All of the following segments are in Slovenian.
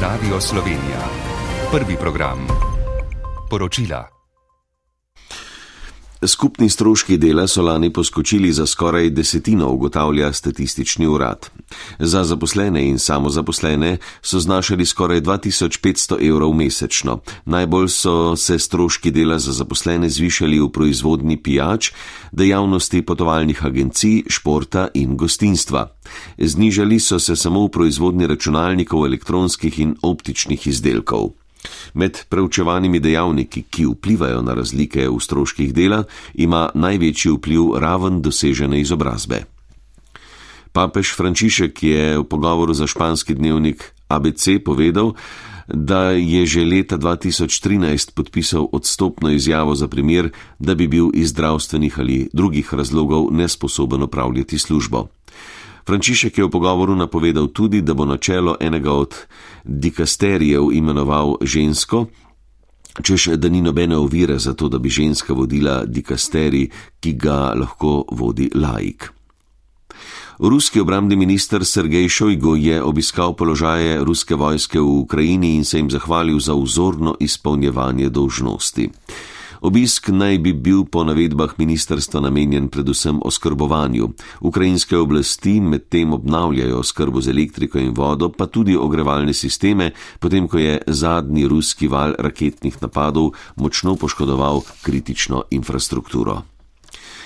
Radio Slovenija. Prvi program. Poročila. Skupni stroški dela so lani poskočili za skoraj desetino, ugotavlja statistični urad. Za zaposlene in samozaposlene so znašali skoraj 2500 evrov mesečno. Najbolj so se stroški dela za zaposlene zvišali v proizvodni pijač, dejavnosti potovalnih agencij, športa in gostinstva. Znižali so se samo v proizvodni računalnikov, elektronskih in optičnih izdelkov. Med preučevanimi dejavniki, ki vplivajo na razlike v stroških dela, ima največji vpliv raven dosežene izobrazbe. Papež Frančišek je v pogovoru za španski dnevnik ABC povedal, da je že leta 2013 podpisal odstopno izjavo za primer, da bi bil iz zdravstvenih ali drugih razlogov nesposoben opravljati službo. Frančišek je v pogovoru napovedal tudi, da bo na čelo enega od dikasterijev imenoval žensko, češ da ni nobene ovire za to, da bi ženska vodila dikasterij, ki ga lahko vodi laik. Ruski obramni minister Sergej Šojgo je obiskal položaje ruske vojske v Ukrajini in se jim zahvalil za vzorno izpolnjevanje dolžnosti. Obisk naj bi bil po navedbah ministerstva namenjen predvsem oskrbovanju. Ukrajinske oblasti medtem obnavljajo skrbo z elektriko in vodo, pa tudi ogrevalne sisteme, potem ko je zadnji ruski val raketnih napadov močno poškodoval kritično infrastrukturo.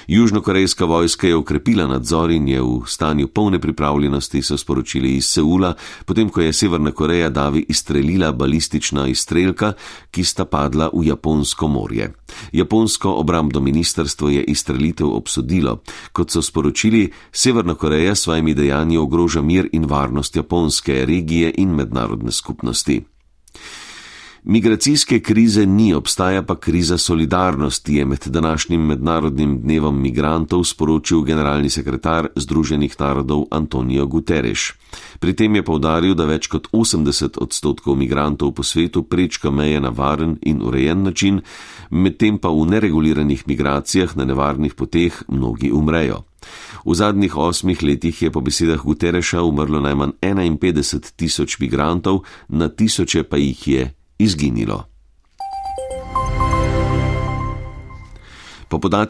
Južnokorejska vojska je ukrepila nadzor in je v stanju polne pripravljenosti, so sporočili iz Seula, potem ko je Severna Koreja davi izstrelila balistična izstrelka, ki sta padla v Japonsko morje. Japonsko obrambno ministrstvo je izstrelitev obsodilo. Kot so sporočili, Severna Koreja svojimi dejanji ogroža mir in varnost japonske regije in mednarodne skupnosti. Migracijske krize ni, obstaja pa kriza solidarnosti, je med današnjim mednarodnim dnevom migrantov sporočil generalni sekretar Združenih narodov Antonijo Guterres. Pri tem je povdaril, da več kot 80 odstotkov migrantov po svetu prečka meje na varen in urejen način, medtem pa v nereguliranih migracijah na nevarnih poteh mnogi umrejo. V zadnjih osmih letih je po besedah Guterreša umrlo najmanj 51 tisoč migrantov, na tisoče pa jih je izginilo. Po